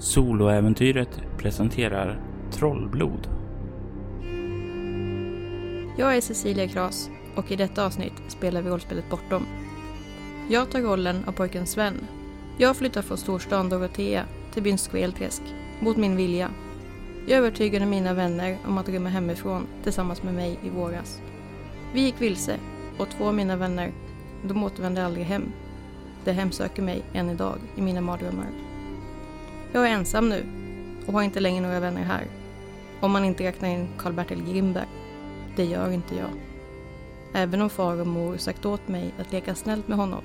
Soloäventyret presenterar Trollblod. Jag är Cecilia Kras och i detta avsnitt spelar vi rollspelet Bortom. Jag tar rollen av pojken Sven. Jag flyttar från storstan Dorotea till byn Skvelträsk, mot min vilja. Jag övertygade mina vänner om att rymma hemifrån tillsammans med mig i våras. Vi gick vilse och två av mina vänner, de återvände aldrig hem. De hemsöker mig än idag i mina mardrömmar. Jag är ensam nu och har inte längre några vänner här. Om man inte räknar in Karl-Bertil Grimberg. Det gör inte jag. Även om far och mor sagt åt mig att leka snällt med honom.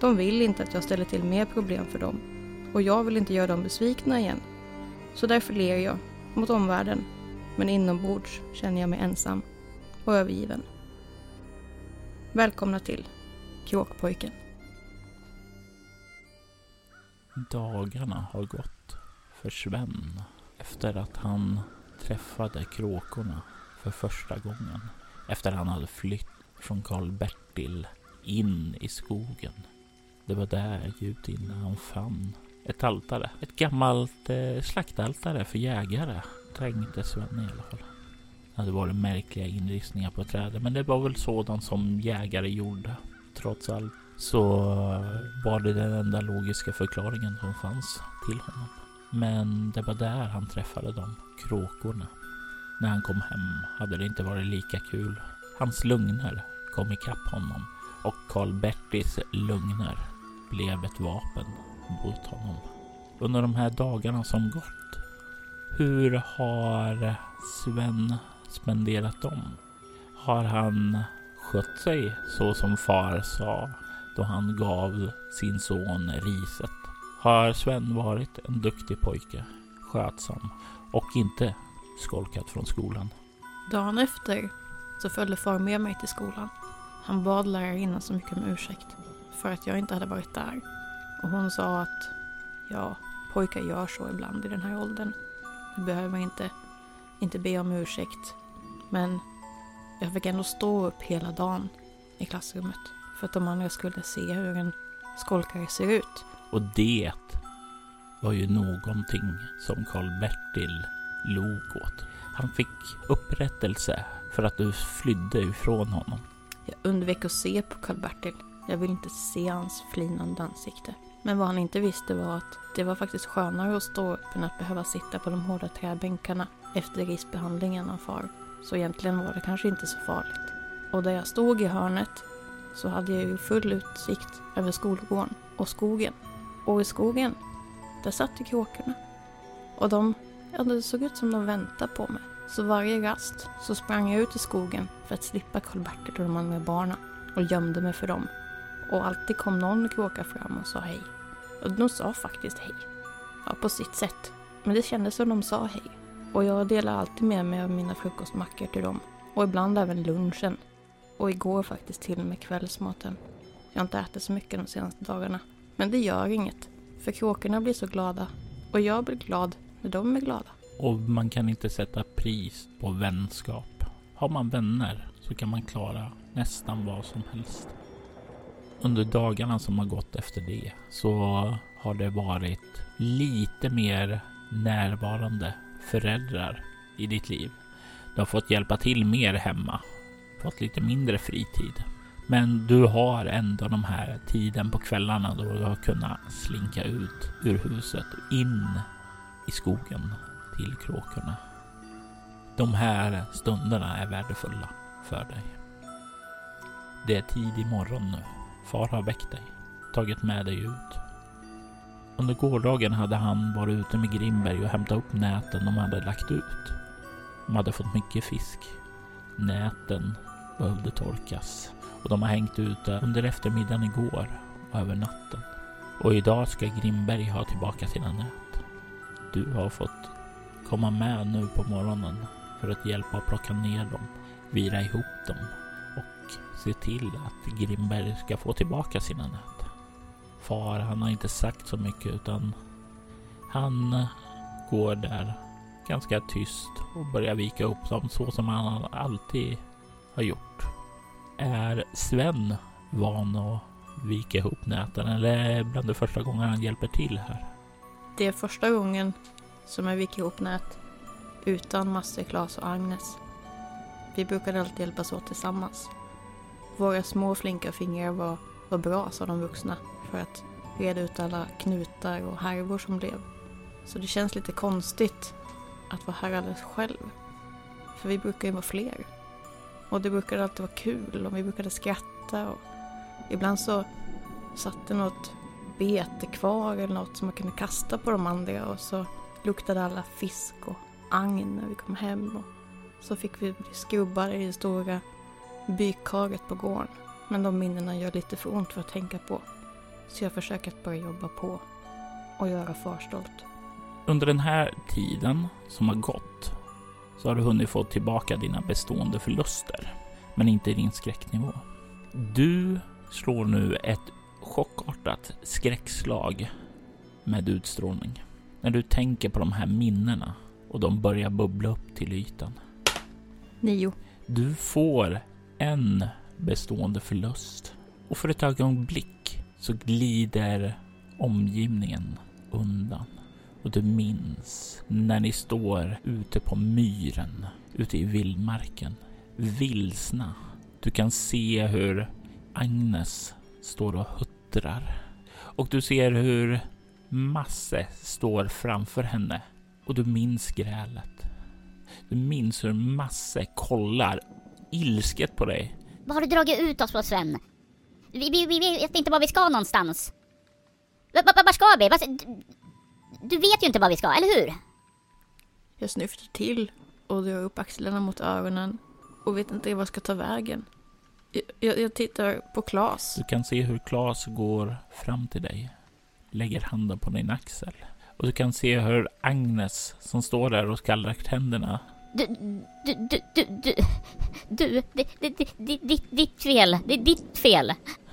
De vill inte att jag ställer till mer problem för dem och jag vill inte göra dem besvikna igen. Så därför ler jag mot omvärlden men inombords känner jag mig ensam och övergiven. Välkomna till Kråkpojken. Dagarna har gått för Sven efter att han träffade kråkorna för första gången. Efter att han hade flytt från Karl-Bertil in i skogen. Det var där djupt inne han fann ett altare. Ett gammalt eh, slaktaltare för jägare. Tänkte Sven i alla fall. Det hade varit märkliga inristningar på trädet, men det var väl sådant som jägare gjorde. Trots allt så var det den enda logiska förklaringen som fanns till honom. Men det var där han träffade de kråkorna. När han kom hem hade det inte varit lika kul. Hans lugner kom ikapp honom och Karl Bertis lugner blev ett vapen mot honom. Under de här dagarna som gått, hur har Sven spenderat dem? Har han skött sig så som far sa då han gav sin son riset? Har Sven varit en duktig pojke, skötsam och inte skolkat från skolan? Dagen efter så följde far med mig till skolan. Han bad lärarinnan så mycket om ursäkt för att jag inte hade varit där. Och hon sa att ja, pojkar gör så ibland i den här åldern. Nu behöver man inte, inte be om ursäkt. Men jag fick ändå stå upp hela dagen i klassrummet för att de andra skulle se hur en skolkare ser ut. Och det var ju någonting som Karl-Bertil log åt. Han fick upprättelse för att du flydde ifrån honom. Jag undvek att se på Karl-Bertil. Jag ville inte se hans flinande ansikte. Men vad han inte visste var att det var faktiskt skönare att stå upp än att behöva sitta på de hårda träbänkarna efter risbehandlingen av far. Så egentligen var det kanske inte så farligt. Och där jag stod i hörnet så hade jag ju full utsikt över skolgården och skogen. Och i skogen, där satt ju kråkorna. Och de, ja det såg ut som de väntade på mig. Så varje rast så sprang jag ut i skogen för att slippa Karl-Bertil och de andra barnen och gömde mig för dem. Och alltid kom någon kråka fram och sa hej. Och de sa faktiskt hej. Ja, på sitt sätt. Men det kändes som de sa hej. Och jag delar alltid med mig av mina frukostmackor till dem. Och ibland även lunchen. Och igår faktiskt till och med kvällsmaten. Jag har inte ätit så mycket de senaste dagarna. Men det gör inget. För kråkorna blir så glada. Och jag blir glad när de är glada. Och man kan inte sätta pris på vänskap. Har man vänner så kan man klara nästan vad som helst. Under dagarna som har gått efter det så har det varit lite mer närvarande föräldrar i ditt liv. Du har fått hjälpa till mer hemma, fått lite mindre fritid. Men du har ändå de här tiden på kvällarna då du har kunnat slinka ut ur huset och in i skogen till kråkorna. De här stunderna är värdefulla för dig. Det är tidig morgon nu. Far har väckt dig, tagit med dig ut. Under gårdagen hade han varit ute med Grimberg och hämtat upp näten de hade lagt ut. De hade fått mycket fisk. Näten behövde torkas och de har hängt ute under eftermiddagen igår och över natten. Och idag ska Grimberg ha tillbaka sina nät. Du har fått komma med nu på morgonen för att hjälpa att plocka ner dem, vira ihop dem och se till att Grimberg ska få tillbaka sina nät. Far, han har inte sagt så mycket utan han går där ganska tyst och börjar vika upp dem så som han alltid har gjort. Är Sven van att vika ihop näten eller är det bland de första gångerna han hjälper till här? Det är första gången som jag viker ihop nät utan Masse, Klas och Agnes. Vi brukade alltid hjälpas åt tillsammans. Våra små flinka fingrar var, var bra, sa de vuxna, för att reda ut alla knutar och härvor som blev. Så det känns lite konstigt att vara här alldeles själv. För vi brukar ju vara fler. Och det brukade alltid vara kul och vi brukade skratta och ibland så satt det något bete kvar eller något som man kunde kasta på de andra och så luktade alla fisk och agn när vi kom hem och så fick vi bli skrubbade i det stora bykaret på gården. Men de minnena gör lite för ont för att tänka på. Så jag försöker att börja jobba på och göra far stolt. Under den här tiden som har gått så har du hunnit få tillbaka dina bestående förluster, men inte din skräcknivå. Du slår nu ett chockartat skräckslag med utstrålning. När du tänker på de här minnena och de börjar bubbla upp till ytan. Nio. Du får en bestående förlust och för ett ögonblick så glider omgivningen undan. Och du minns när ni står ute på myren, ute i vildmarken, vilsna. Du kan se hur Agnes står och huttrar. Och du ser hur Masse står framför henne. Och du minns grälet. Du minns hur Masse kollar ilsket på dig. Vad har du dragit ut oss på Sven? Vi, vi, vi vet inte var vi ska någonstans. Vart var ska vi? Du vet ju inte var vi ska, eller hur? Jag snyftar till och drar upp axlarna mot öronen och vet inte vad jag ska ta vägen. Jag, jag tittar på Klas. Du kan se hur Klas går fram till dig, lägger handen på din axel. Och du kan se hur Agnes, som står där och skallrar tänderna, du, du, du, du, du, du, ditt, ditt fel, det är ditt fel.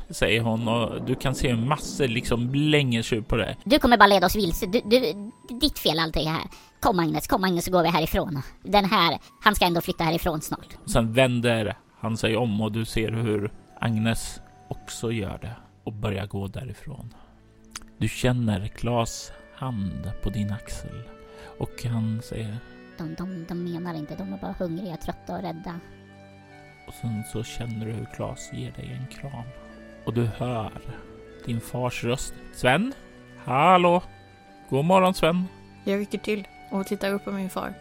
Säger hon och du kan se massor liksom blänger sig på det. Du kommer bara leda oss vilse. Du, du, ditt fel allt det här. Kom Agnes, kom Agnes så går vi härifrån. Den här, han ska ändå flytta härifrån snart. Sen vänder han sig om och du ser hur Agnes också gör det och börjar gå därifrån. Du känner Klas hand på din axel och han säger de, de, de menar inte, de är bara hungriga, trötta och rädda. Och sen så känner du hur Klas ger dig en kram. Och du hör din fars röst. Sven? Hallå? God morgon Sven. Jag rycker till och tittar upp på min far.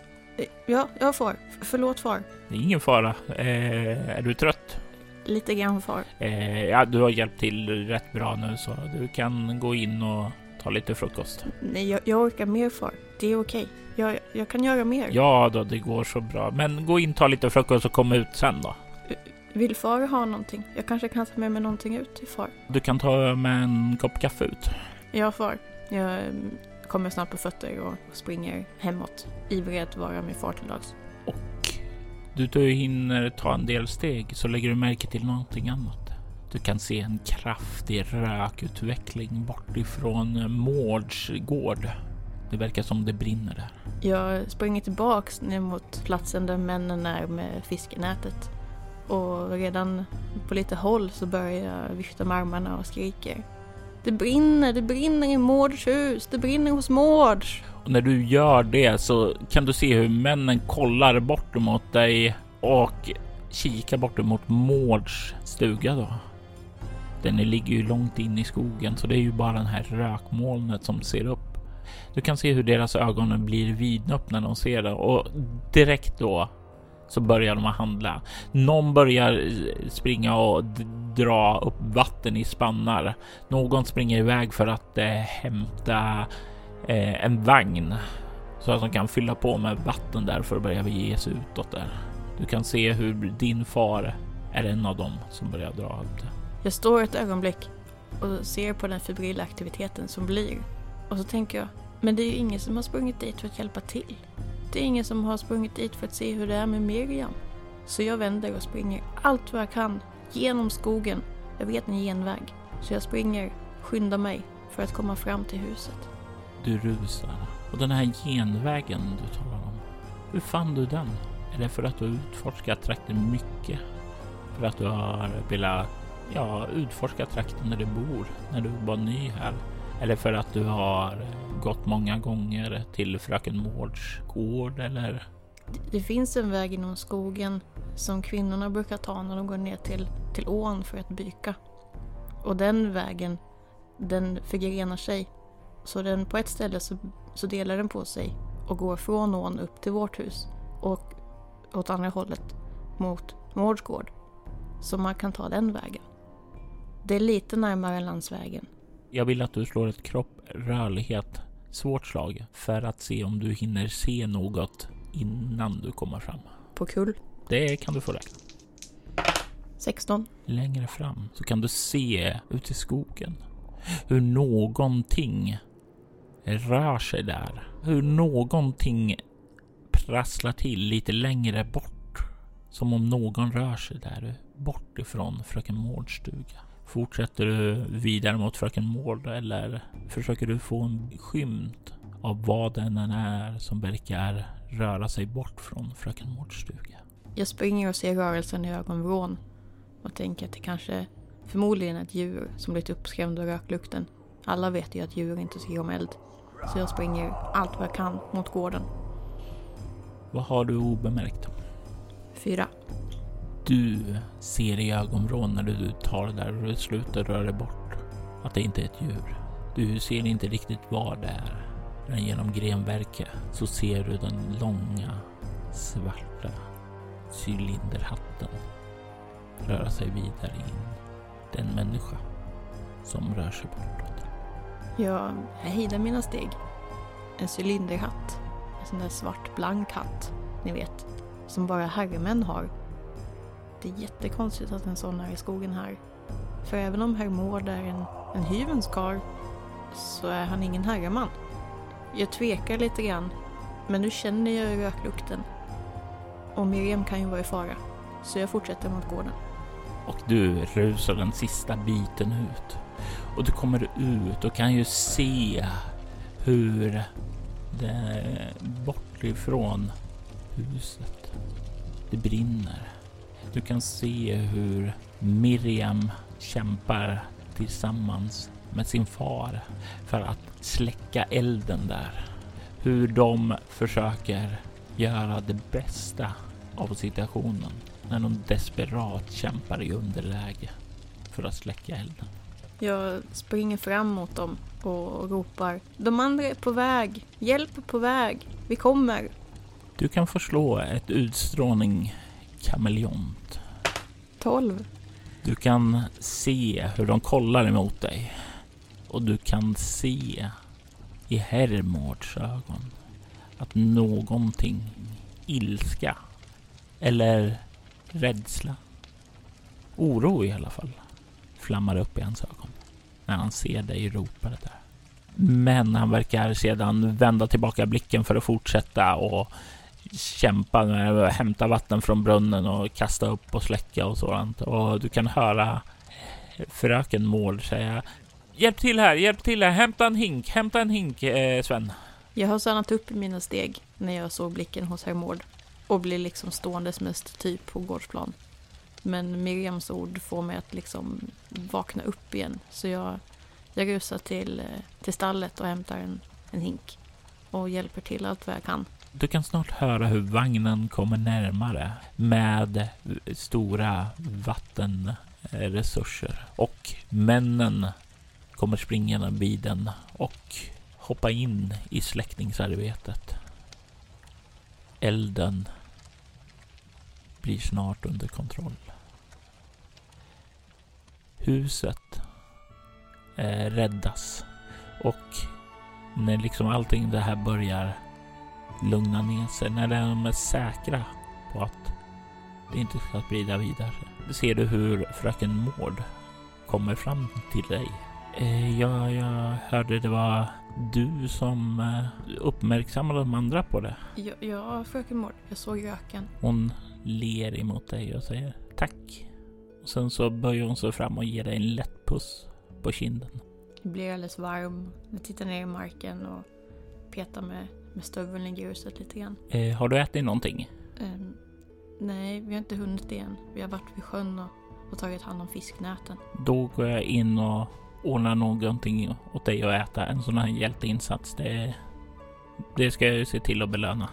Ja, jag far. Förlåt far. Det är ingen fara. Eh, är du trött? Lite grann far. Eh, ja, du har hjälpt till rätt bra nu så du kan gå in och ta lite frukost. Nej, jag, jag orkar mer far. Det är okej. Jag, jag kan göra mer. Ja då, det går så bra. Men gå in, ta lite frukost och kom ut sen då. Vill far ha någonting? Jag kanske kan ta med mig någonting ut till far. Du kan ta med en kopp kaffe ut. Ja, far. Jag mm, kommer snart på fötter och springer hemåt. Ivrig att vara med far till lags. Och du, hinner ta en del steg så lägger du märke till någonting annat. Du kan se en kraftig rökutveckling bort ifrån Mårds gård. Det verkar som det brinner där. Jag springer tillbaks ner mot platsen där männen är med fiskenätet. Och redan på lite håll så börjar jag vifta med armarna och skriker. Det brinner, det brinner i Mårds hus, det brinner hos Mårds. Och när du gör det så kan du se hur männen kollar bort mot dig och kikar bort mot Mårds stuga då. Den ligger ju långt in i skogen så det är ju bara den här rökmolnet som ser upp du kan se hur deras ögon blir vidöppna när de ser det och direkt då så börjar de att handla. Någon börjar springa och dra upp vatten i spannar. Någon springer iväg för att eh, hämta eh, en vagn så att de kan fylla på med vatten där för att börja ge sig utåt där. Du kan se hur din far är en av dem som börjar dra upp det. Jag står ett ögonblick och ser på den febrila aktiviteten som blir och så tänker jag men det är ju ingen som har sprungit dit för att hjälpa till. Det är ingen som har sprungit dit för att se hur det är med Miriam. Så jag vänder och springer allt vad jag kan genom skogen. Jag vet en genväg. Så jag springer, skyndar mig för att komma fram till huset. Du rusar. Och den här genvägen du talar om. Hur fann du den? Är det för att du har utforskat trakten mycket? För att du har velat ja, utforska trakten där du bor när du var ny här? Eller för att du har gått många gånger till fröken Mårds gård eller? Det finns en väg inom skogen som kvinnorna brukar ta när de går ner till, till ån för att byka. Och den vägen, den förgrenar sig. Så den, på ett ställe så, så delar den på sig och går från ån upp till vårt hus och åt andra hållet mot Mårds gård. Så man kan ta den vägen. Det är lite närmare landsvägen. Jag vill att du slår ett kropp, rörlighet, svårt slag för att se om du hinner se något innan du kommer fram. På kull. Det kan du få räkna. 16. Längre fram så kan du se ut i skogen hur någonting rör sig där. Hur någonting prasslar till lite längre bort. Som om någon rör sig där bort ifrån fröken Mårds stuga. Fortsätter du vidare mot fröken Mård eller försöker du få en skymt av vad den än är som verkar röra sig bort från fröken Mårds stuga? Jag springer och ser rörelsen i ögonvrån och tänker att det kanske förmodligen är ett djur som blivit uppskrämd av röklukten. Alla vet ju att djur inte tycker om eld. Så jag springer allt vad jag kan mot gården. Vad har du obemärkt? Fyra. Du ser i ögonvrån när du tar det där och du slutar röra dig bort att det inte är ett djur. Du ser inte riktigt vad det är. Men genom grenverket så ser du den långa svarta cylinderhatten röra sig vidare in. Den människa som rör sig bortåt. Jag hejdar mina steg. En cylinderhatt. En sån där svart blank hatt. Ni vet. Som bara herremän har. Det är jättekonstigt att en sån är i skogen här. För även om herr Mård är en, en hyvens karl så är han ingen herreman. Jag tvekar lite grann. Men nu känner jag röklukten. Och Miriam kan ju vara i fara. Så jag fortsätter mot gården. Och du rusar den sista biten ut. Och du kommer ut och kan ju se hur det bort ifrån huset, det brinner. Du kan se hur Miriam kämpar tillsammans med sin far för att släcka elden där. Hur de försöker göra det bästa av situationen när de desperat kämpar i underläge för att släcka elden. Jag springer fram mot dem och ropar. De andra är på väg. Hjälp är på väg. Vi kommer. Du kan få slå ett utstrålning kameleont. 12. Du kan se hur de kollar emot dig. Och du kan se i Hermords ögon att någonting, ilska eller rädsla, oro i alla fall, flammar upp i hans ögon när han ser dig ropa det där. Men han verkar sedan vända tillbaka blicken för att fortsätta och kämpa med att hämta vatten från brunnen och kasta upp och släcka och sådant. Och du kan höra fröken Mård säga Hjälp till här, hjälp till här, hämta en hink, hämta en hink eh, Sven. Jag har stannat upp i mina steg när jag såg blicken hos herr Mård och blir liksom ståendes mest typ på gårdsplan. Men Miriams ord får mig att liksom vakna upp igen. Så jag, jag rusar till, eh, till stallet och hämtar en, en hink. Och hjälper till allt vad jag kan. Du kan snart höra hur vagnen kommer närmare med stora vattenresurser. Och männen kommer springande vid den och hoppa in i släckningsarbetet. Elden blir snart under kontroll. Huset eh, räddas och när liksom allting det här börjar lugna ner sig, när de är säkra på att det inte ska sprida vidare, ser du hur fröken Mård kommer fram till dig. Eh, ja, jag hörde det var du som eh, uppmärksammade de andra på det. Ja, ja fröken Mård, jag såg röken. Hon ler emot dig och säger tack. Och sen så böjer hon sig fram och ger dig en lätt puss på kinden. Jag blir alldeles varm. Jag tittar ner i marken och petar med, med stöveln i gruset lite grann. Eh, har du ätit någonting? Um, nej, vi har inte hunnit det än. Vi har varit vid sjön och, och tagit hand om fisknäten. Då går jag in och ordna någonting åt dig att äta. En sån här hjälteinsats, det, det ska jag ju se till att belöna.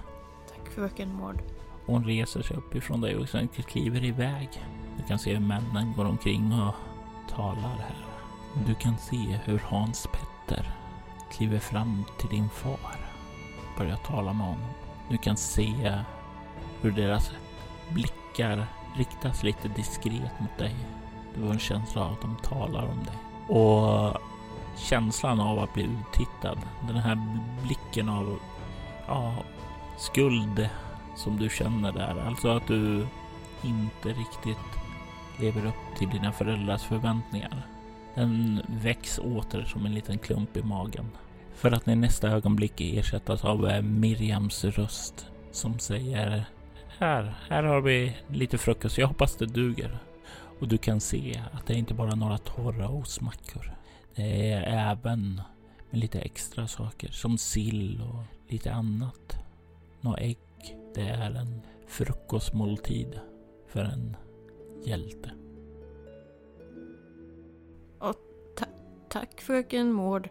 Tack fröken Maud. Hon reser sig upp ifrån dig och sen kliver iväg. Du kan se hur männen går omkring och talar här. Du kan se hur Hans Petter kliver fram till din far. Börjar tala med honom. Du kan se hur deras blickar riktas lite diskret mot dig. Du har en känsla av att de talar om dig. Och känslan av att bli uttittad. Den här blicken av ja, skuld som du känner där. Alltså att du inte riktigt lever upp till dina föräldrars förväntningar. Den väcks åter som en liten klump i magen. För att i nästa ögonblick ersättas av eh, Miriams röst som säger Här, här har vi lite frukost. Jag hoppas det duger. Och du kan se att det är inte bara några torra ostmackor. Det är även med lite extra saker som sill och lite annat. Några ägg. Det är en frukostmåltid för en hjälte. Och ta tack fröken Mård.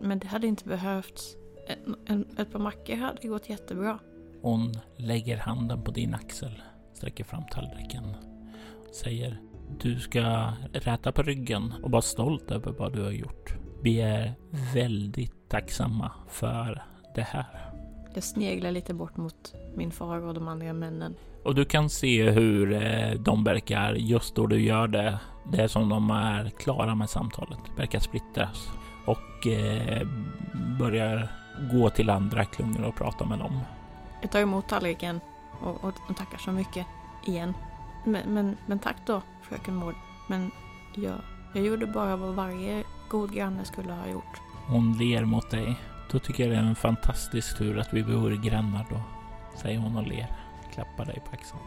Men det hade inte behövts. En, en, ett par mackor hade gått jättebra. Hon lägger handen på din axel, sträcker fram tallriken och säger du ska räta på ryggen och vara stolt över vad du har gjort. Vi är väldigt tacksamma för det här. Jag sneglar lite bort mot min far och de andra männen. Och du kan se hur eh, de verkar just då du gör det. Det är som de är klara med samtalet, verkar splittras och eh, börjar gå till andra klungor och prata med dem. Jag tar emot tallriken och, och, och tackar så mycket igen. Men, men, men tack då, fröken Maud. Men jag, jag gjorde bara vad varje god granne skulle ha gjort. Hon ler mot dig. Då tycker jag det är en fantastisk tur att vi bor grannar då, säger hon och ler. Klappar dig på axeln.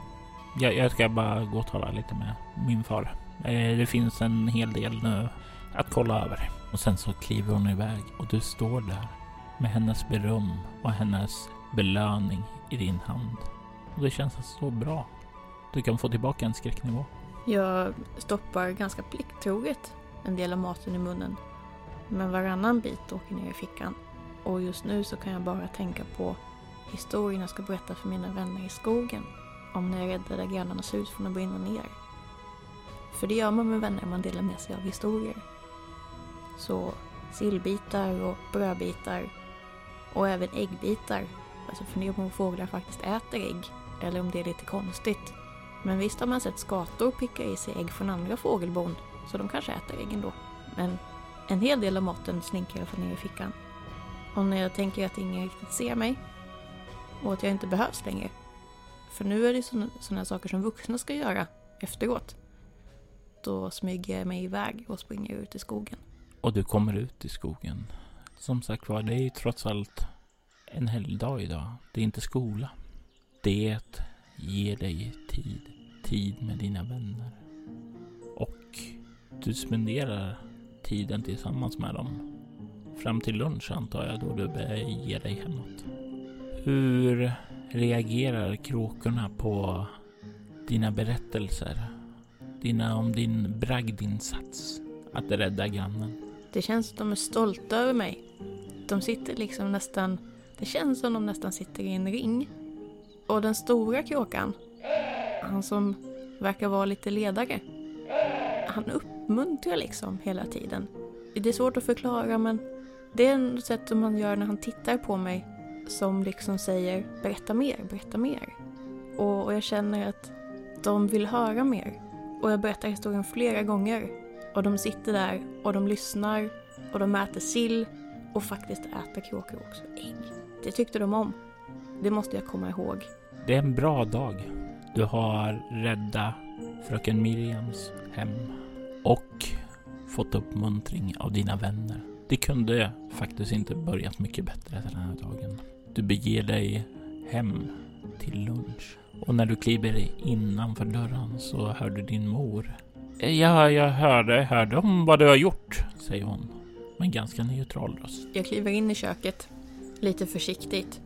Jag, jag ska bara gå och tala lite med min far. Eh, det finns en hel del nu att kolla över. Och sen så kliver hon iväg och du står där med hennes beröm och hennes belöning i din hand. Och det känns så bra. Du kan få tillbaka en skräcknivå. Jag stoppar ganska plikttroget en del av maten i munnen. Men varannan bit åker ner i fickan. Och just nu så kan jag bara tänka på historien jag ska berätta för mina vänner i skogen. Om när jag räddade grannarnas hus från att brinna ner. För det gör man med vänner, man delar med sig av historier. Så sillbitar och brödbitar och även äggbitar. Alltså fundera på om fåglar faktiskt äter ägg eller om det är lite konstigt. Men visst har man sett skator picka i sig ägg från andra fågelbon så de kanske äter ägg ändå. Men en hel del av maten slinker i alla fall ner i fickan. Och när jag tänker att ingen riktigt ser mig och att jag inte behövs längre. För nu är det sådana saker som vuxna ska göra efteråt. Då smyger jag mig iväg och springer ut i skogen. Och du kommer ut i skogen. Som sagt var, det är ju trots allt en helgdag idag. Det är inte skola. Det ger dig tid. Tid med dina vänner. Och du spenderar tiden tillsammans med dem. Fram till lunch antar jag då du börjar ge dig hemåt. Hur reagerar kråkorna på dina berättelser? Dina om din bragdinsats att rädda grannen? Det känns som de är stolta över mig. De sitter liksom nästan... Det känns som de nästan sitter i en ring. Och den stora kråkan, han som verkar vara lite ledare, han uppmuntrar liksom hela tiden. Det är svårt att förklara men det är ett sätt som han gör när han tittar på mig som liksom säger berätta mer, berätta mer. Och, och jag känner att de vill höra mer. Och jag berättar historien flera gånger. Och de sitter där och de lyssnar och de äter sill och faktiskt äter kråkor också ägg. Det tyckte de om. Det måste jag komma ihåg. Det är en bra dag. Du har räddat fröken Miriams hem och fått uppmuntring av dina vänner. Det kunde faktiskt inte börjat mycket bättre den här dagen. Du beger dig hem till lunch och när du kliver innanför dörren så hör du din mor. Ja, jag hörde, hörde om vad du har gjort, säger hon med ganska neutral röst. Jag kliver in i köket lite försiktigt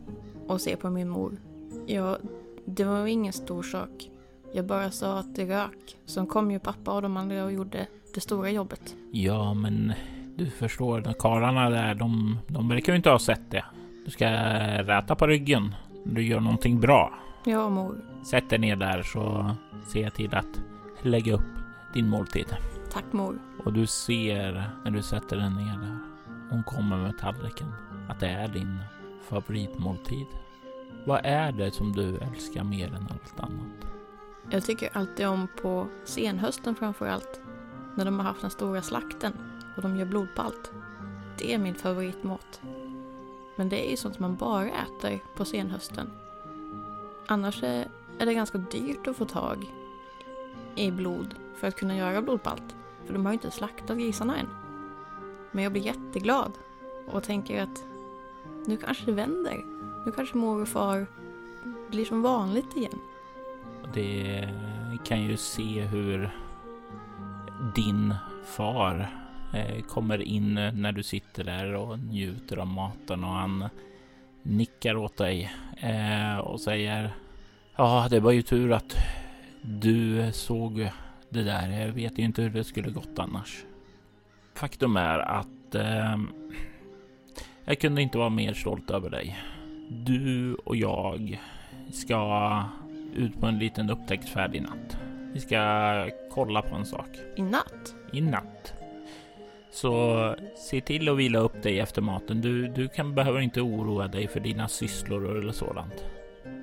och ser på min mor. Ja, det var ingen stor sak. Jag bara sa att det rök. Sen kom ju pappa och de andra och gjorde det stora jobbet. Ja, men du förstår, de karlarna där, de, de verkar ju inte ha sett det. Du ska räta på ryggen. Du gör någonting bra. Ja, mor. Sätt dig ner där så ser jag till att lägga upp din måltid. Tack mor. Och du ser när du sätter den ner där. Hon kommer med tallriken. Att det är din favoritmåltid. Vad är det som du älskar mer än allt annat? Jag tycker alltid om på senhösten framför allt. När de har haft den stora slakten och de gör blodpalt. Det är min favoritmat. Men det är ju sånt man bara äter på senhösten. Annars är är det ganska dyrt att få tag i blod för att kunna göra blodpalt. För de har ju inte slaktat grisarna än. Men jag blir jätteglad och tänker att nu kanske det vänder. Nu kanske mor och far blir som vanligt igen. Det kan ju se hur din far eh, kommer in när du sitter där och njuter av maten och han nickar åt dig eh, och säger Ja, det var ju tur att du såg det där. Jag vet ju inte hur det skulle gått annars. Faktum är att eh, jag kunde inte vara mer stolt över dig. Du och jag ska ut på en liten upptäcktsfärd i natt. Vi ska kolla på en sak. I natt? I natt. Så se till att vila upp dig efter maten. Du, du kan, behöver inte oroa dig för dina sysslor eller sådant.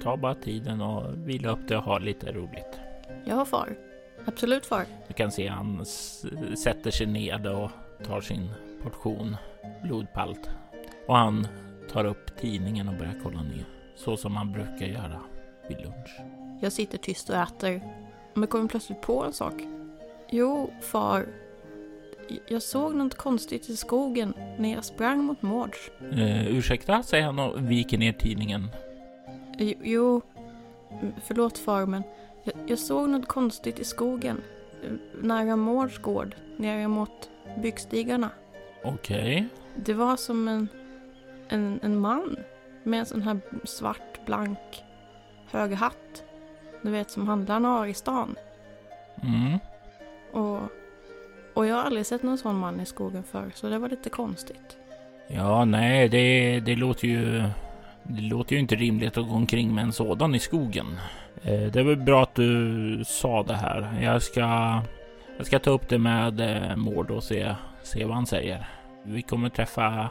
Ta bara tiden och vila upp dig och ha lite roligt. Ja, far. Absolut, far. Du kan se han sätter sig ned och tar sin portion blodpalt. Och han tar upp tidningen och börjar kolla ner. Så som man brukar göra vid lunch. Jag sitter tyst och äter. Men kommer plötsligt på en sak. Jo, far. Jag såg något konstigt i skogen när jag sprang mot Mårds. Eh, ursäkta, säger han och viker ner tidningen. Jo, förlåt far, men jag, jag såg något konstigt i skogen. Nära Mårds gård, nere mot byggstigarna. Okej. Okay. Det var som en, en, en man med en sån här svart, blank, hög hatt. Du vet, som handlarna har i stan. Mm. Och, och jag har aldrig sett någon sån man i skogen förr, så det var lite konstigt. Ja, nej, det, det låter ju det låter ju inte rimligt att gå omkring med en sådan i skogen. Eh, det väl bra att du sa det här. Jag ska, jag ska ta upp det med eh, Mård och se, se vad han säger. Vi kommer träffa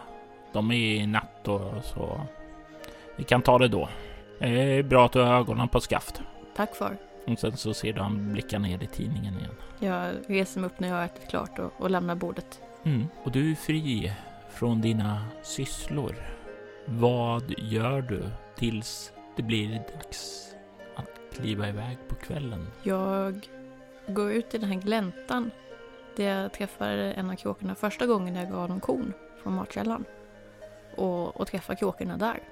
dem i natt och så vi kan ta det då. Det är bra att du har ögonen på skaft. Tack far. Och sen så ser du han blicka ner i tidningen igen. Jag reser mig upp när jag har ätit klart och, och lämnar bordet. Mm. Och du är fri från dina sysslor. Vad gör du tills det blir dags kliva iväg på kvällen? Jag går ut i den här gläntan där jag träffade en av kråkorna första gången jag gav dem korn från matkällan. Och, och träffar kråkorna där.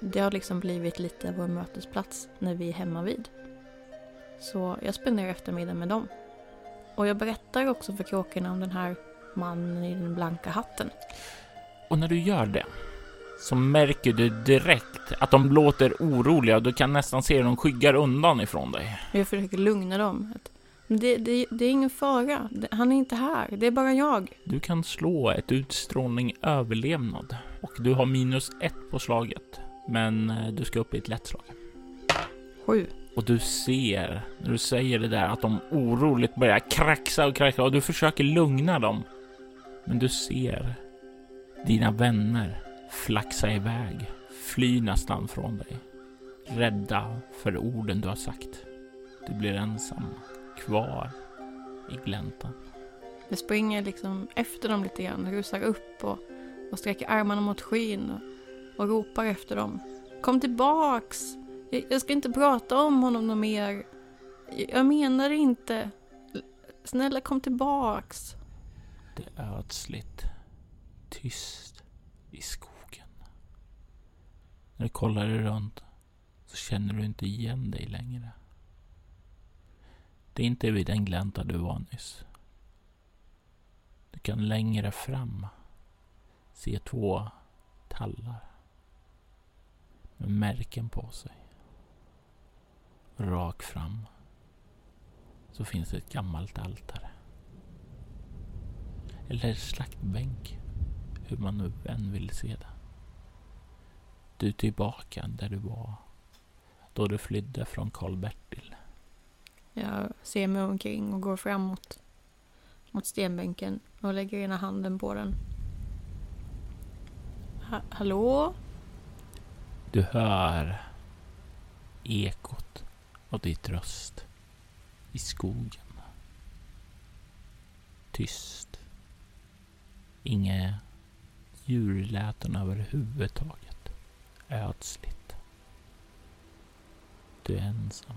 Det har liksom blivit lite vår mötesplats när vi är hemma vid. Så jag spenderar eftermiddagen med dem. Och jag berättar också för kråkorna om den här mannen i den blanka hatten. Och när du gör det så märker du direkt att de låter oroliga. Du kan nästan se hur de skyggar undan ifrån dig. Jag försöker lugna dem. Det, det, det är ingen fara. Han är inte här. Det är bara jag. Du kan slå ett utstrålning överlevnad och du har minus ett på slaget. Men eh, du ska upp i ett lätt slag. Sju. Och du ser när du säger det där att de oroligt börjar kraxa och kraxa och du försöker lugna dem. Men du ser dina vänner flaxa iväg, fly nästan från dig. Rädda för orden du har sagt. Du blir ensam, kvar i gläntan. Jag springer liksom efter dem lite grann, rusar upp och, och sträcker armarna mot skyn och, och ropar efter dem. Kom tillbaks! Jag, jag ska inte prata om honom något mer. Jag menar det inte. Snälla kom tillbaks. Det är ödsligt. Tyst i skogen. När du kollar dig runt så känner du inte igen dig längre. Det är inte vid den glänta du var nyss. Du kan längre fram se två tallar med märken på sig. Rakt fram så finns ett gammalt altare. Eller slaktbänk. Hur man nu än vill se det. Du tillbaka där du var då du flydde från Karl-Bertil. Jag ser mig omkring och går framåt mot stenbänken och lägger ena handen på den. Ha hallå? Du hör ekot av ditt röst i skogen. Tyst. Inga djurläten överhuvudtaget. Ödsligt. Du är ensam.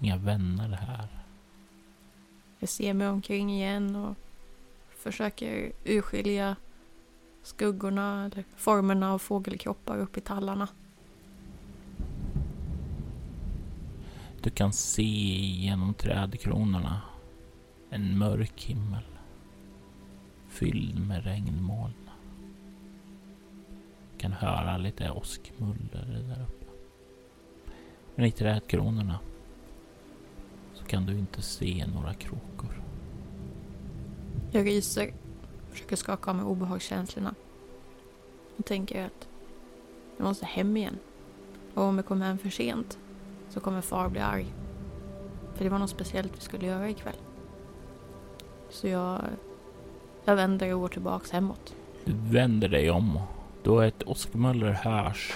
Inga vänner här. Jag ser mig omkring igen och försöker urskilja skuggorna eller formerna av fågelkroppar upp i tallarna. Du kan se genom trädkronorna en mörk himmel fylld med regnmoln. Kan höra lite åskmuller där uppe. Men i trädkronorna så kan du inte se några kråkor. Jag ryser, försöker skaka av mig obehagskänslorna. Och tänker att jag måste hem igen. Och om jag kommer hem för sent så kommer far bli arg. För det var något speciellt vi skulle göra ikväll. Så jag, jag vänder och går tillbaks hemåt. Du vänder dig om då ett åskmuller hörs.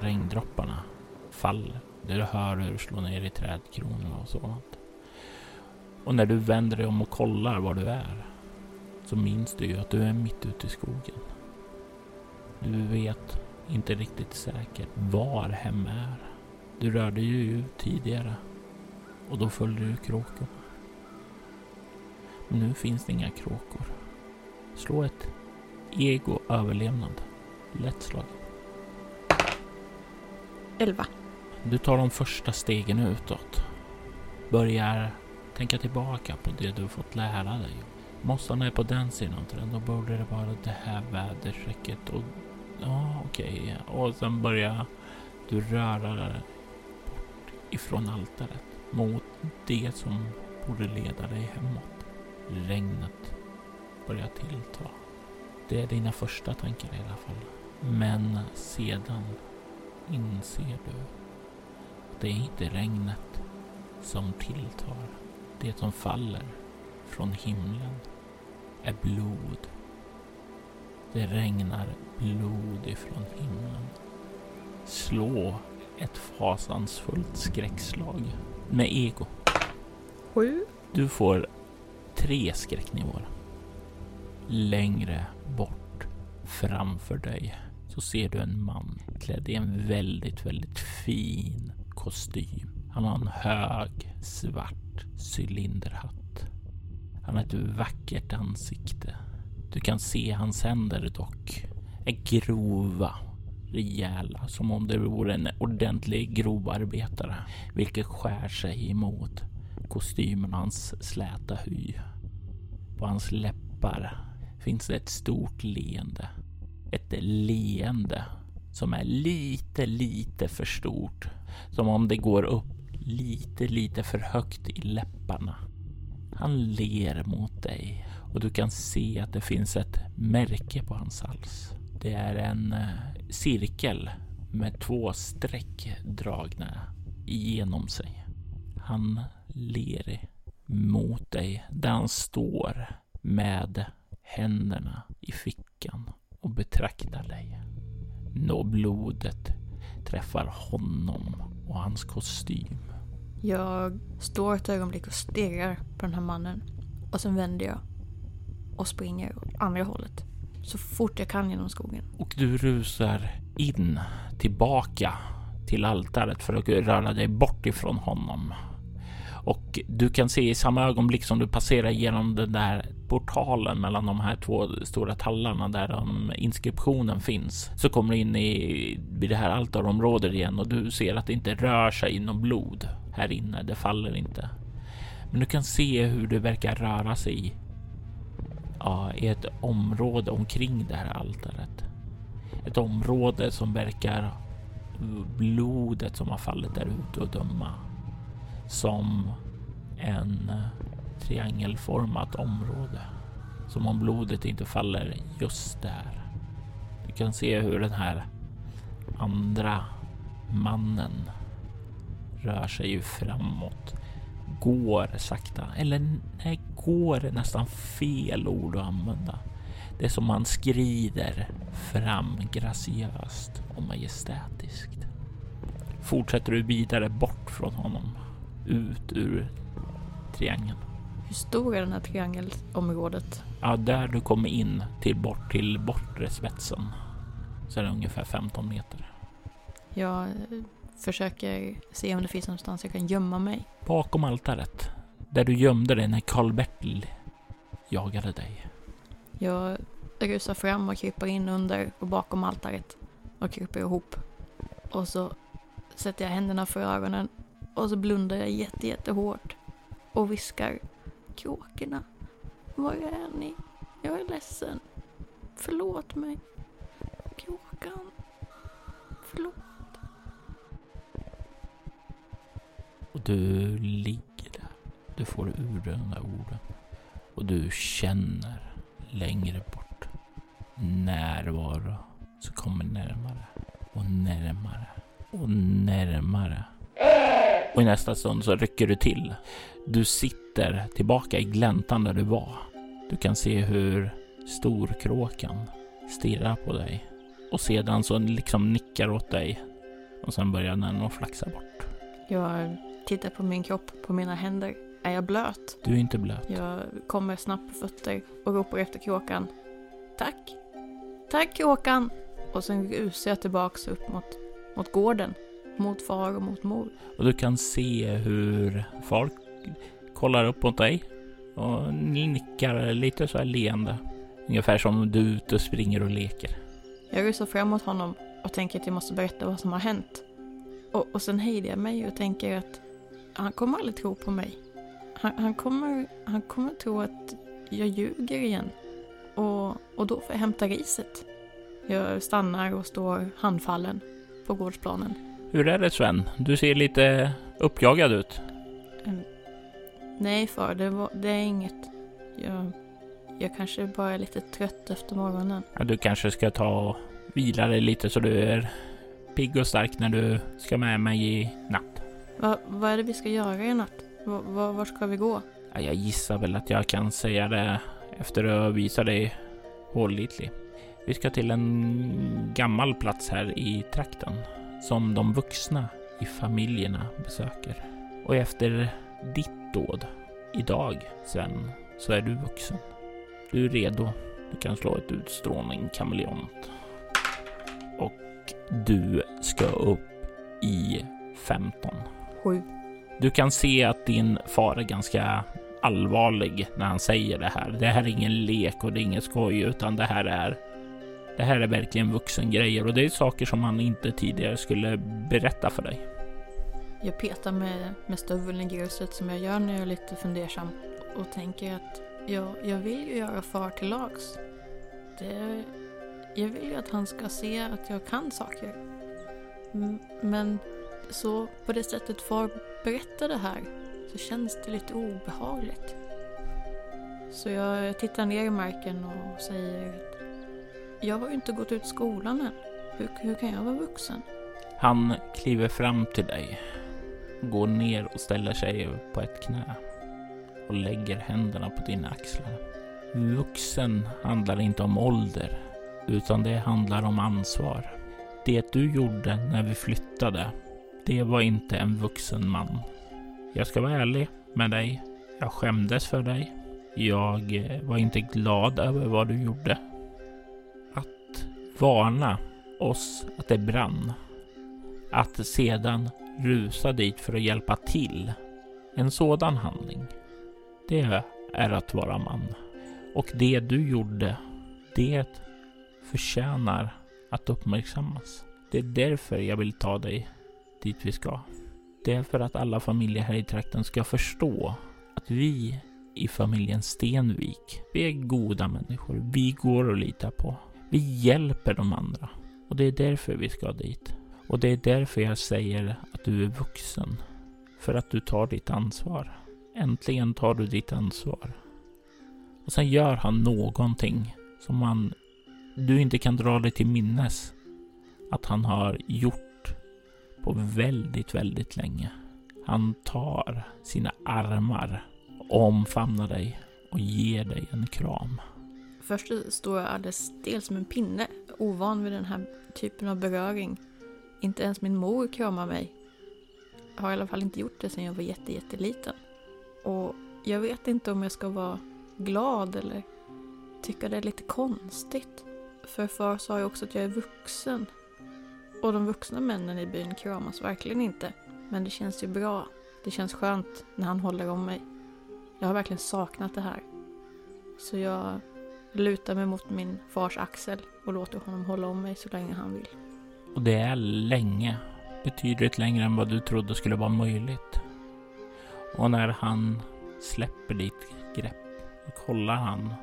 Regndropparna faller. Du hör hur det slår ner i trädkronorna och sådant. Och när du vänder dig om och kollar var du är så minns du ju att du är mitt ute i skogen. Du vet inte riktigt säkert var hem är. Du rörde ju ut tidigare och då följde du kråkorna. Men nu finns det inga kråkor. Slå ett ego överlevnad. Lätt slag. Elva. Du tar de första stegen utåt. Börjar tänka tillbaka på det du fått lära dig. Mossarna är på den sidan träden. Då borde det vara det här väderstrecket. Och ja, okej. Okay. Och sen börjar du röra dig bort ifrån altaret mot det som borde leda dig hemåt. Regnet börjar tillta. Det är dina första tankar i alla fall. Men sedan inser du att det är inte regnet som tilltar. Det som faller från himlen är blod. Det regnar blod ifrån himlen. Slå ett fasansfullt skräckslag med ego. Sju. Du får tre skräcknivåer. Längre bort framför dig så ser du en man klädd i en väldigt, väldigt fin kostym. Han har en hög svart cylinderhatt. Han har ett vackert ansikte. Du kan se hans händer dock är grova, rejäla, som om det vore en ordentlig grovarbetare, vilket skär sig emot kostymen och hans släta hy. På hans läppar finns det ett stort leende. Ett leende som är lite, lite för stort. Som om det går upp lite, lite för högt i läpparna. Han ler mot dig och du kan se att det finns ett märke på hans hals. Det är en eh, cirkel med två streck dragna igenom sig. Han ler mot dig där han står med händerna i fickan och betraktar dig. Nå blodet träffar honom och hans kostym. Jag står ett ögonblick och stirrar på den här mannen. Och sen vänder jag och springer åt andra hållet. Så fort jag kan genom skogen. Och du rusar in tillbaka till altaret för att röra dig bort ifrån honom. Och du kan se i samma ögonblick som du passerar genom den där portalen mellan de här två stora tallarna där de inskriptionen finns så kommer du in i det här altarområdet igen och du ser att det inte rör sig något blod här inne. Det faller inte. Men du kan se hur det verkar röra sig ja, i ett område omkring det här altaret. Ett område som verkar blodet som har fallit där ute och döma som en triangelformat område. Som om blodet inte faller just där. Du kan se hur den här andra mannen rör sig ju framåt. Går sakta, eller nej, går är nästan fel ord att använda. Det är som han skrider fram graciöst och majestätiskt. Fortsätter du vidare bort från honom, ut ur triangeln. Hur stor är det här triangelområdet? Ja, där du kommer in till bort till bortre spetsen så är det ungefär 15 meter. Jag försöker se om det finns någonstans jag kan gömma mig. Bakom altaret, där du gömde dig när Karl-Bertil jagade dig. Jag rusar fram och kryper in under och bakom altaret och kryper ihop. Och så sätter jag händerna för ögonen och så blundar jag jätte, jättehårt och viskar Kråkorna, var är ni? Jag är ledsen. Förlåt mig. Kråkan. Förlåt. Och du ligger där. Du får ur de där orden. Och du känner längre bort närvaro som kommer närmare och närmare och närmare. Och i nästa stund så rycker du till. Du sitter tillbaka i gläntan där du var. Du kan se hur storkråkan stirrar på dig och sedan så liksom nickar åt dig och sen börjar den att flaxa bort. Jag tittar på min kropp, på mina händer. Är jag blöt? Du är inte blöt. Jag kommer snabbt på fötter och ropar efter kråkan. Tack! Tack kråkan! Och sen rusar jag tillbaks upp mot, mot gården. Mot far och mot mor. Och du kan se hur far kollar upp mot dig och nickar lite så här leende. Ungefär som du är ute och springer och leker. Jag rusar fram mot honom och tänker att jag måste berätta vad som har hänt. Och, och sen hejdar jag mig och tänker att han kommer aldrig tro på mig. Han, han, kommer, han kommer tro att jag ljuger igen. Och, och då får jag hämta riset. Jag stannar och står handfallen på gårdsplanen. Hur är det Sven? Du ser lite uppjagad ut. Ehm, nej far, det, var, det är inget. Jag, jag kanske bara är lite trött efter morgonen. Ja, du kanske ska ta och vila dig lite så du är pigg och stark när du ska med mig i natt. Va, vad är det vi ska göra i natt? Va, va, var ska vi gå? Ja, jag gissar väl att jag kan säga det efter att visa dig pålitlig. Vi ska till en gammal plats här i trakten som de vuxna i familjerna besöker. Och efter ditt dåd idag, Sven, så är du vuxen. Du är redo. Du kan slå ett utstrålning kameleont. Och du ska upp i 15. Sju. Du kan se att din far är ganska allvarlig när han säger det här. Det här är ingen lek och det är ingen skoj, utan det här är det här är verkligen vuxengrejer och det är saker som han inte tidigare skulle berätta för dig. Jag petar med, med stöveln i gruset som jag gör när jag är lite fundersam och tänker att jag, jag vill ju göra far till lags. Det, jag vill ju att han ska se att jag kan saker. Men så på det sättet far berättar det här så känns det lite obehagligt. Så jag tittar ner i marken och säger att jag har ju inte gått ut skolan än. Hur, hur kan jag vara vuxen? Han kliver fram till dig, går ner och ställer sig på ett knä och lägger händerna på dina axlar. Vuxen handlar inte om ålder, utan det handlar om ansvar. Det du gjorde när vi flyttade, det var inte en vuxen man. Jag ska vara ärlig med dig. Jag skämdes för dig. Jag eh, var inte glad över vad du gjorde. Varna oss att det brann. Att sedan rusa dit för att hjälpa till. En sådan handling. Det är att vara man. Och det du gjorde, det förtjänar att uppmärksammas. Det är därför jag vill ta dig dit vi ska. Det är för att alla familjer här i trakten ska förstå att vi i familjen Stenvik, vi är goda människor. Vi går att lita på. Vi hjälper de andra. Och det är därför vi ska dit. Och det är därför jag säger att du är vuxen. För att du tar ditt ansvar. Äntligen tar du ditt ansvar. Och sen gör han någonting som man, du inte kan dra dig till minnes att han har gjort på väldigt, väldigt länge. Han tar sina armar, omfamnar dig och ger dig en kram. Först står jag alldeles stel som en pinne, ovan vid den här typen av beröring. Inte ens min mor kramar mig. Jag har i alla fall inte gjort det sedan jag var jätte, jätteliten. Och jag vet inte om jag ska vara glad eller tycka det är lite konstigt. För far sa ju också att jag är vuxen. Och de vuxna männen i byn kramas verkligen inte. Men det känns ju bra. Det känns skönt när han håller om mig. Jag har verkligen saknat det här. Så jag lutar mig mot min fars axel och låter honom hålla om mig så länge han vill. Och det är länge. Betydligt längre än vad du trodde skulle vara möjligt. Och när han släpper ditt grepp och kollar han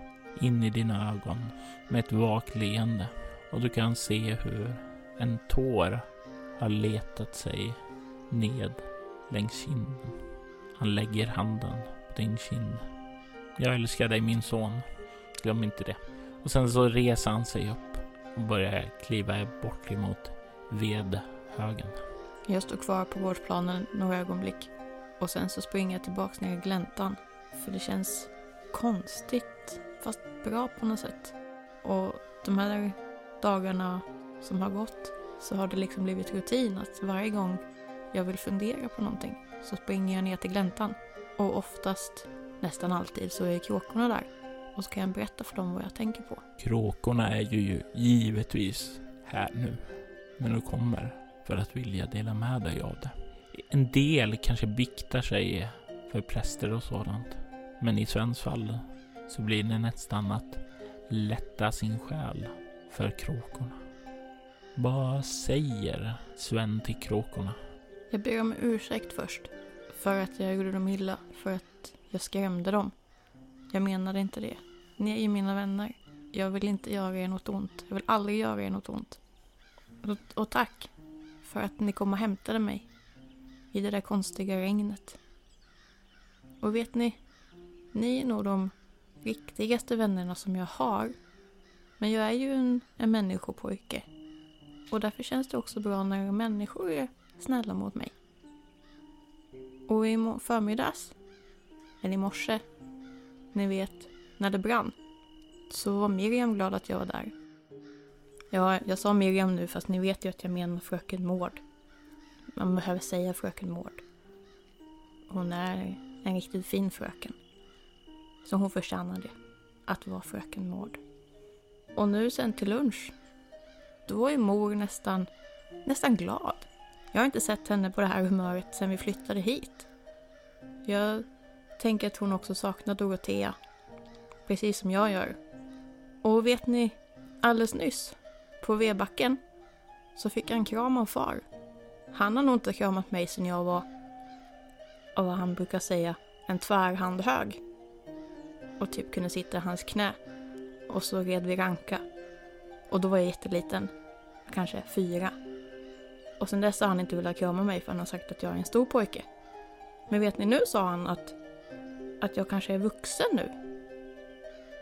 in i dina ögon med ett vagt leende. Och du kan se hur en tår har letat sig ned längs kinden. Han lägger handen på din kind. Jag älskar dig min son. Glöm inte det. Och sen så reser han sig upp och börjar kliva bort emot vedhögen. Jag står kvar på gårdsplanen några ögonblick och sen så springer jag tillbaks ner i gläntan. För det känns konstigt, fast bra på något sätt. Och de här dagarna som har gått så har det liksom blivit rutin att varje gång jag vill fundera på någonting så springer jag ner till gläntan. Och oftast, nästan alltid, så är kråkorna där. Och så kan jag berätta för dem vad jag tänker på. Kråkorna är ju givetvis här nu. Men du kommer för att vilja dela med dig av det. En del kanske biktar sig för präster och sådant. Men i Svens fall så blir det nästan att lätta sin själ för kråkorna. Vad säger Sven till kråkorna? Jag ber om ursäkt först. För att jag gjorde dem illa. För att jag skrämde dem. Jag menade inte det. Ni är ju mina vänner. Jag vill inte göra er något ont. Jag vill aldrig göra er något ont. Och, och tack för att ni kom och hämtade mig i det där konstiga regnet. Och vet ni, ni är nog de riktigaste vännerna som jag har. Men jag är ju en, en människopojke. Och därför känns det också bra när människor är snälla mot mig. Och i förmiddags, eller i morse, ni vet, när det brann, så var Miriam glad att jag var där. Ja, jag sa Miriam nu fast ni vet ju att jag menar fröken Mård. Man behöver säga fröken Mård. Hon är en riktigt fin fröken. Så hon förtjänar det. Att vara fröken Mård. Och nu sen till lunch. Då är mor nästan, nästan glad. Jag har inte sett henne på det här humöret sen vi flyttade hit. Jag tänker att hon också saknar Dorotea. Precis som jag gör. Och vet ni, alldeles nyss, på vedbacken, så fick jag en kram av far. Han har nog inte kramat mig sen jag var, av vad han brukar säga, en tvärhand hög. Och typ kunde sitta i hans knä. Och så red vi ranka. Och då var jag jätteliten. Kanske fyra. Och sen dess har han inte velat krama mig för han har sagt att jag är en stor pojke. Men vet ni, nu sa han att, att jag kanske är vuxen nu.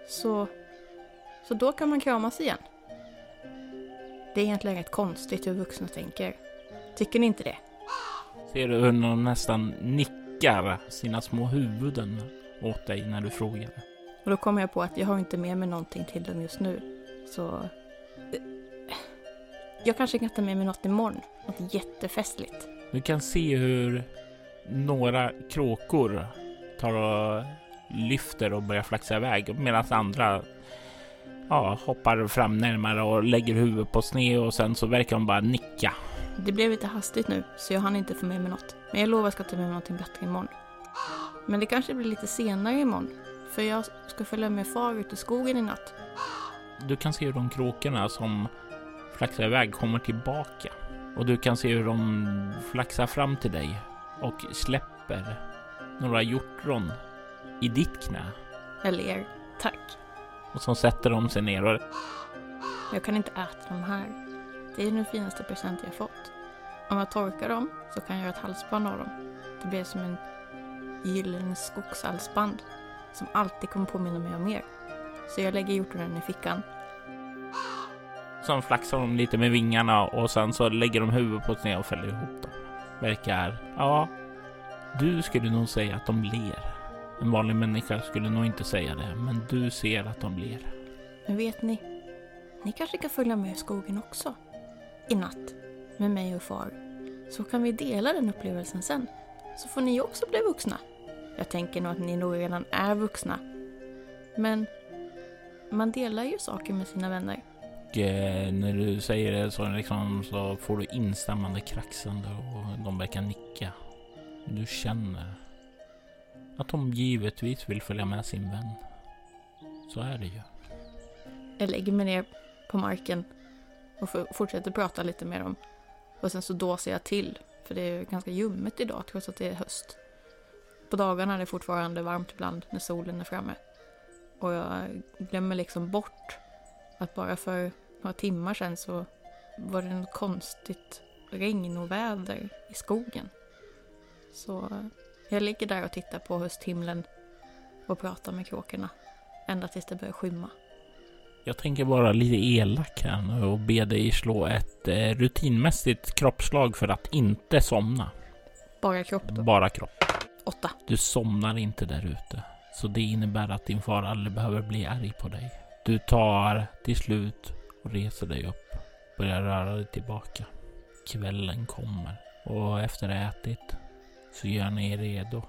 Så, så då kan man kramas igen. Det är egentligen rätt konstigt hur vuxna tänker. Tycker ni inte det? Ser du hur de nästan nickar sina små huvuden åt dig när du frågar? Och då kommer jag på att jag har inte med mig någonting till dem just nu. Så... Jag kanske kan ta med mig något imorgon. Något jättefestligt. Du kan se hur några kråkor tar och lyfter och börjar flaxa iväg medan andra ja, hoppar fram närmare och lägger huvudet på sned och sen så verkar de bara nicka. Det blev lite hastigt nu så jag hann inte få med mig något. Men jag lovar att jag ska ta med mig någonting bättre imorgon. Men det kanske blir lite senare imorgon. För jag ska följa med far ut i skogen i natt. Du kan se hur de kråkorna som flaxar iväg kommer tillbaka. Och du kan se hur de flaxar fram till dig och släpper några hjortron i ditt knä. Jag ler. Tack. Och så sätter de sig ner och... Jag kan inte äta de här. Det är den finaste present jag fått. Om jag torkar dem så kan jag göra ett halsband av dem. Det blir som en gyllene skogshalsband som alltid kommer påminna mig om er. Så jag lägger hjortronen i fickan. Sen flaxar de lite med vingarna och sen så lägger de huvudet på sned och fäller ihop dem. Verkar, ja, du skulle nog säga att de ler. En vanlig människa skulle nog inte säga det, men du ser att de ler. Men vet ni, ni kanske kan följa med i skogen också. I natt, med mig och far. Så kan vi dela den upplevelsen sen. Så får ni också bli vuxna. Jag tänker nog att ni nog redan är vuxna. Men man delar ju saker med sina vänner. Och eh, när du säger det så, liksom, så får du instämmande kraxande och de verkar nicka. Du känner att de givetvis vill följa med sin vän. Så är det ju. Jag lägger mig ner på marken och fortsätter prata lite med dem. Och sen så dåser jag till, för det är ganska ljummet idag trots att det är höst. På dagarna är det fortfarande varmt ibland när solen är framme. Och jag glömmer liksom bort att bara för några timmar sedan så var det något konstigt regn och väder i skogen. Så jag ligger där och tittar på hösthimlen och pratar med kråkorna ända tills det börjar skymma. Jag tänker vara lite elak här nu och be dig slå ett eh, rutinmässigt kroppslag för att inte somna. Bara kropp då? Bara kropp. Åtta. Du somnar inte där ute. Så det innebär att din far aldrig behöver bli arg på dig. Du tar till slut och reser dig upp. Börjar röra dig tillbaka. Kvällen kommer och efter ätit så gör ni er redo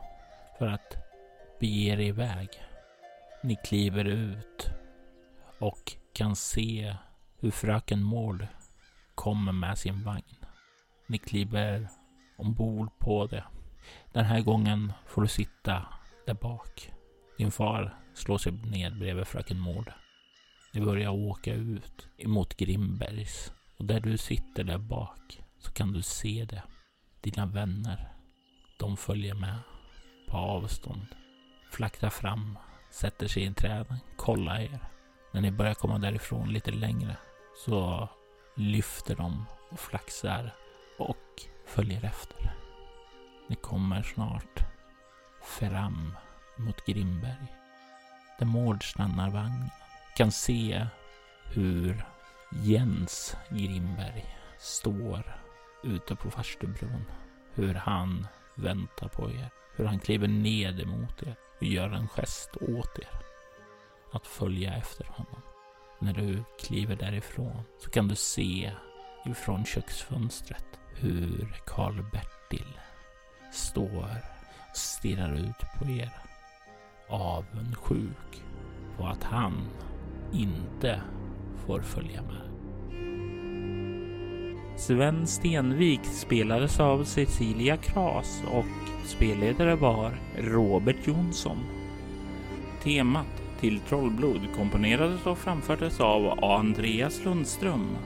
för att bege er iväg. Ni kliver ut och kan se hur fröken Mård kommer med sin vagn. Ni kliver ombord på det. Den här gången får du sitta där bak. Din far slår sig ned bredvid fröken Mård. Ni börjar åka ut emot Grimbergs och där du sitter där bak så kan du se det. Dina vänner. De följer med på avstånd. Flaktar fram, sätter sig i träden, kollar er. När ni börjar komma därifrån lite längre så lyfter de och flaxar och följer efter. Ni kommer snart fram mot Grimberg. Där Mård stannar vagnen. Kan se hur Jens Grimberg står ute på farstubron. Hur han väntar på er. Hur han kliver ned emot er och gör en gest åt er. Att följa efter honom. När du kliver därifrån så kan du se ifrån köksfönstret hur Karl-Bertil står och stirrar ut på er. Avundsjuk på att han inte får följa med. Sven Stenvik spelades av Cecilia Kras och spelledare var Robert Jonsson. Temat till Trollblod komponerades och framfördes av Andreas Lundström.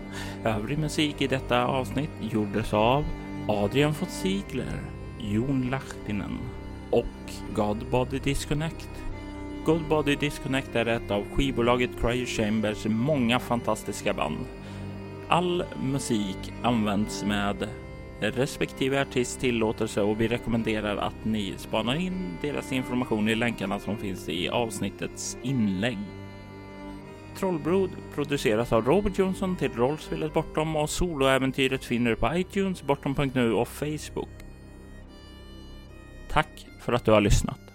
Övrig musik i detta avsnitt gjordes av Adrian von Ziegler, Jon Lahtinen och Godbody Disconnect. Godbody Disconnect är ett av skivbolaget Cryo Chambers många fantastiska band. All musik används med respektive artist tillåtelse och vi rekommenderar att ni spanar in deras information i länkarna som finns i avsnittets inlägg. Trollbrod produceras av Robert Jonsson till rollspelet Bortom och soloäventyret finner du på iTunes, bortom.nu och Facebook. Tack för att du har lyssnat.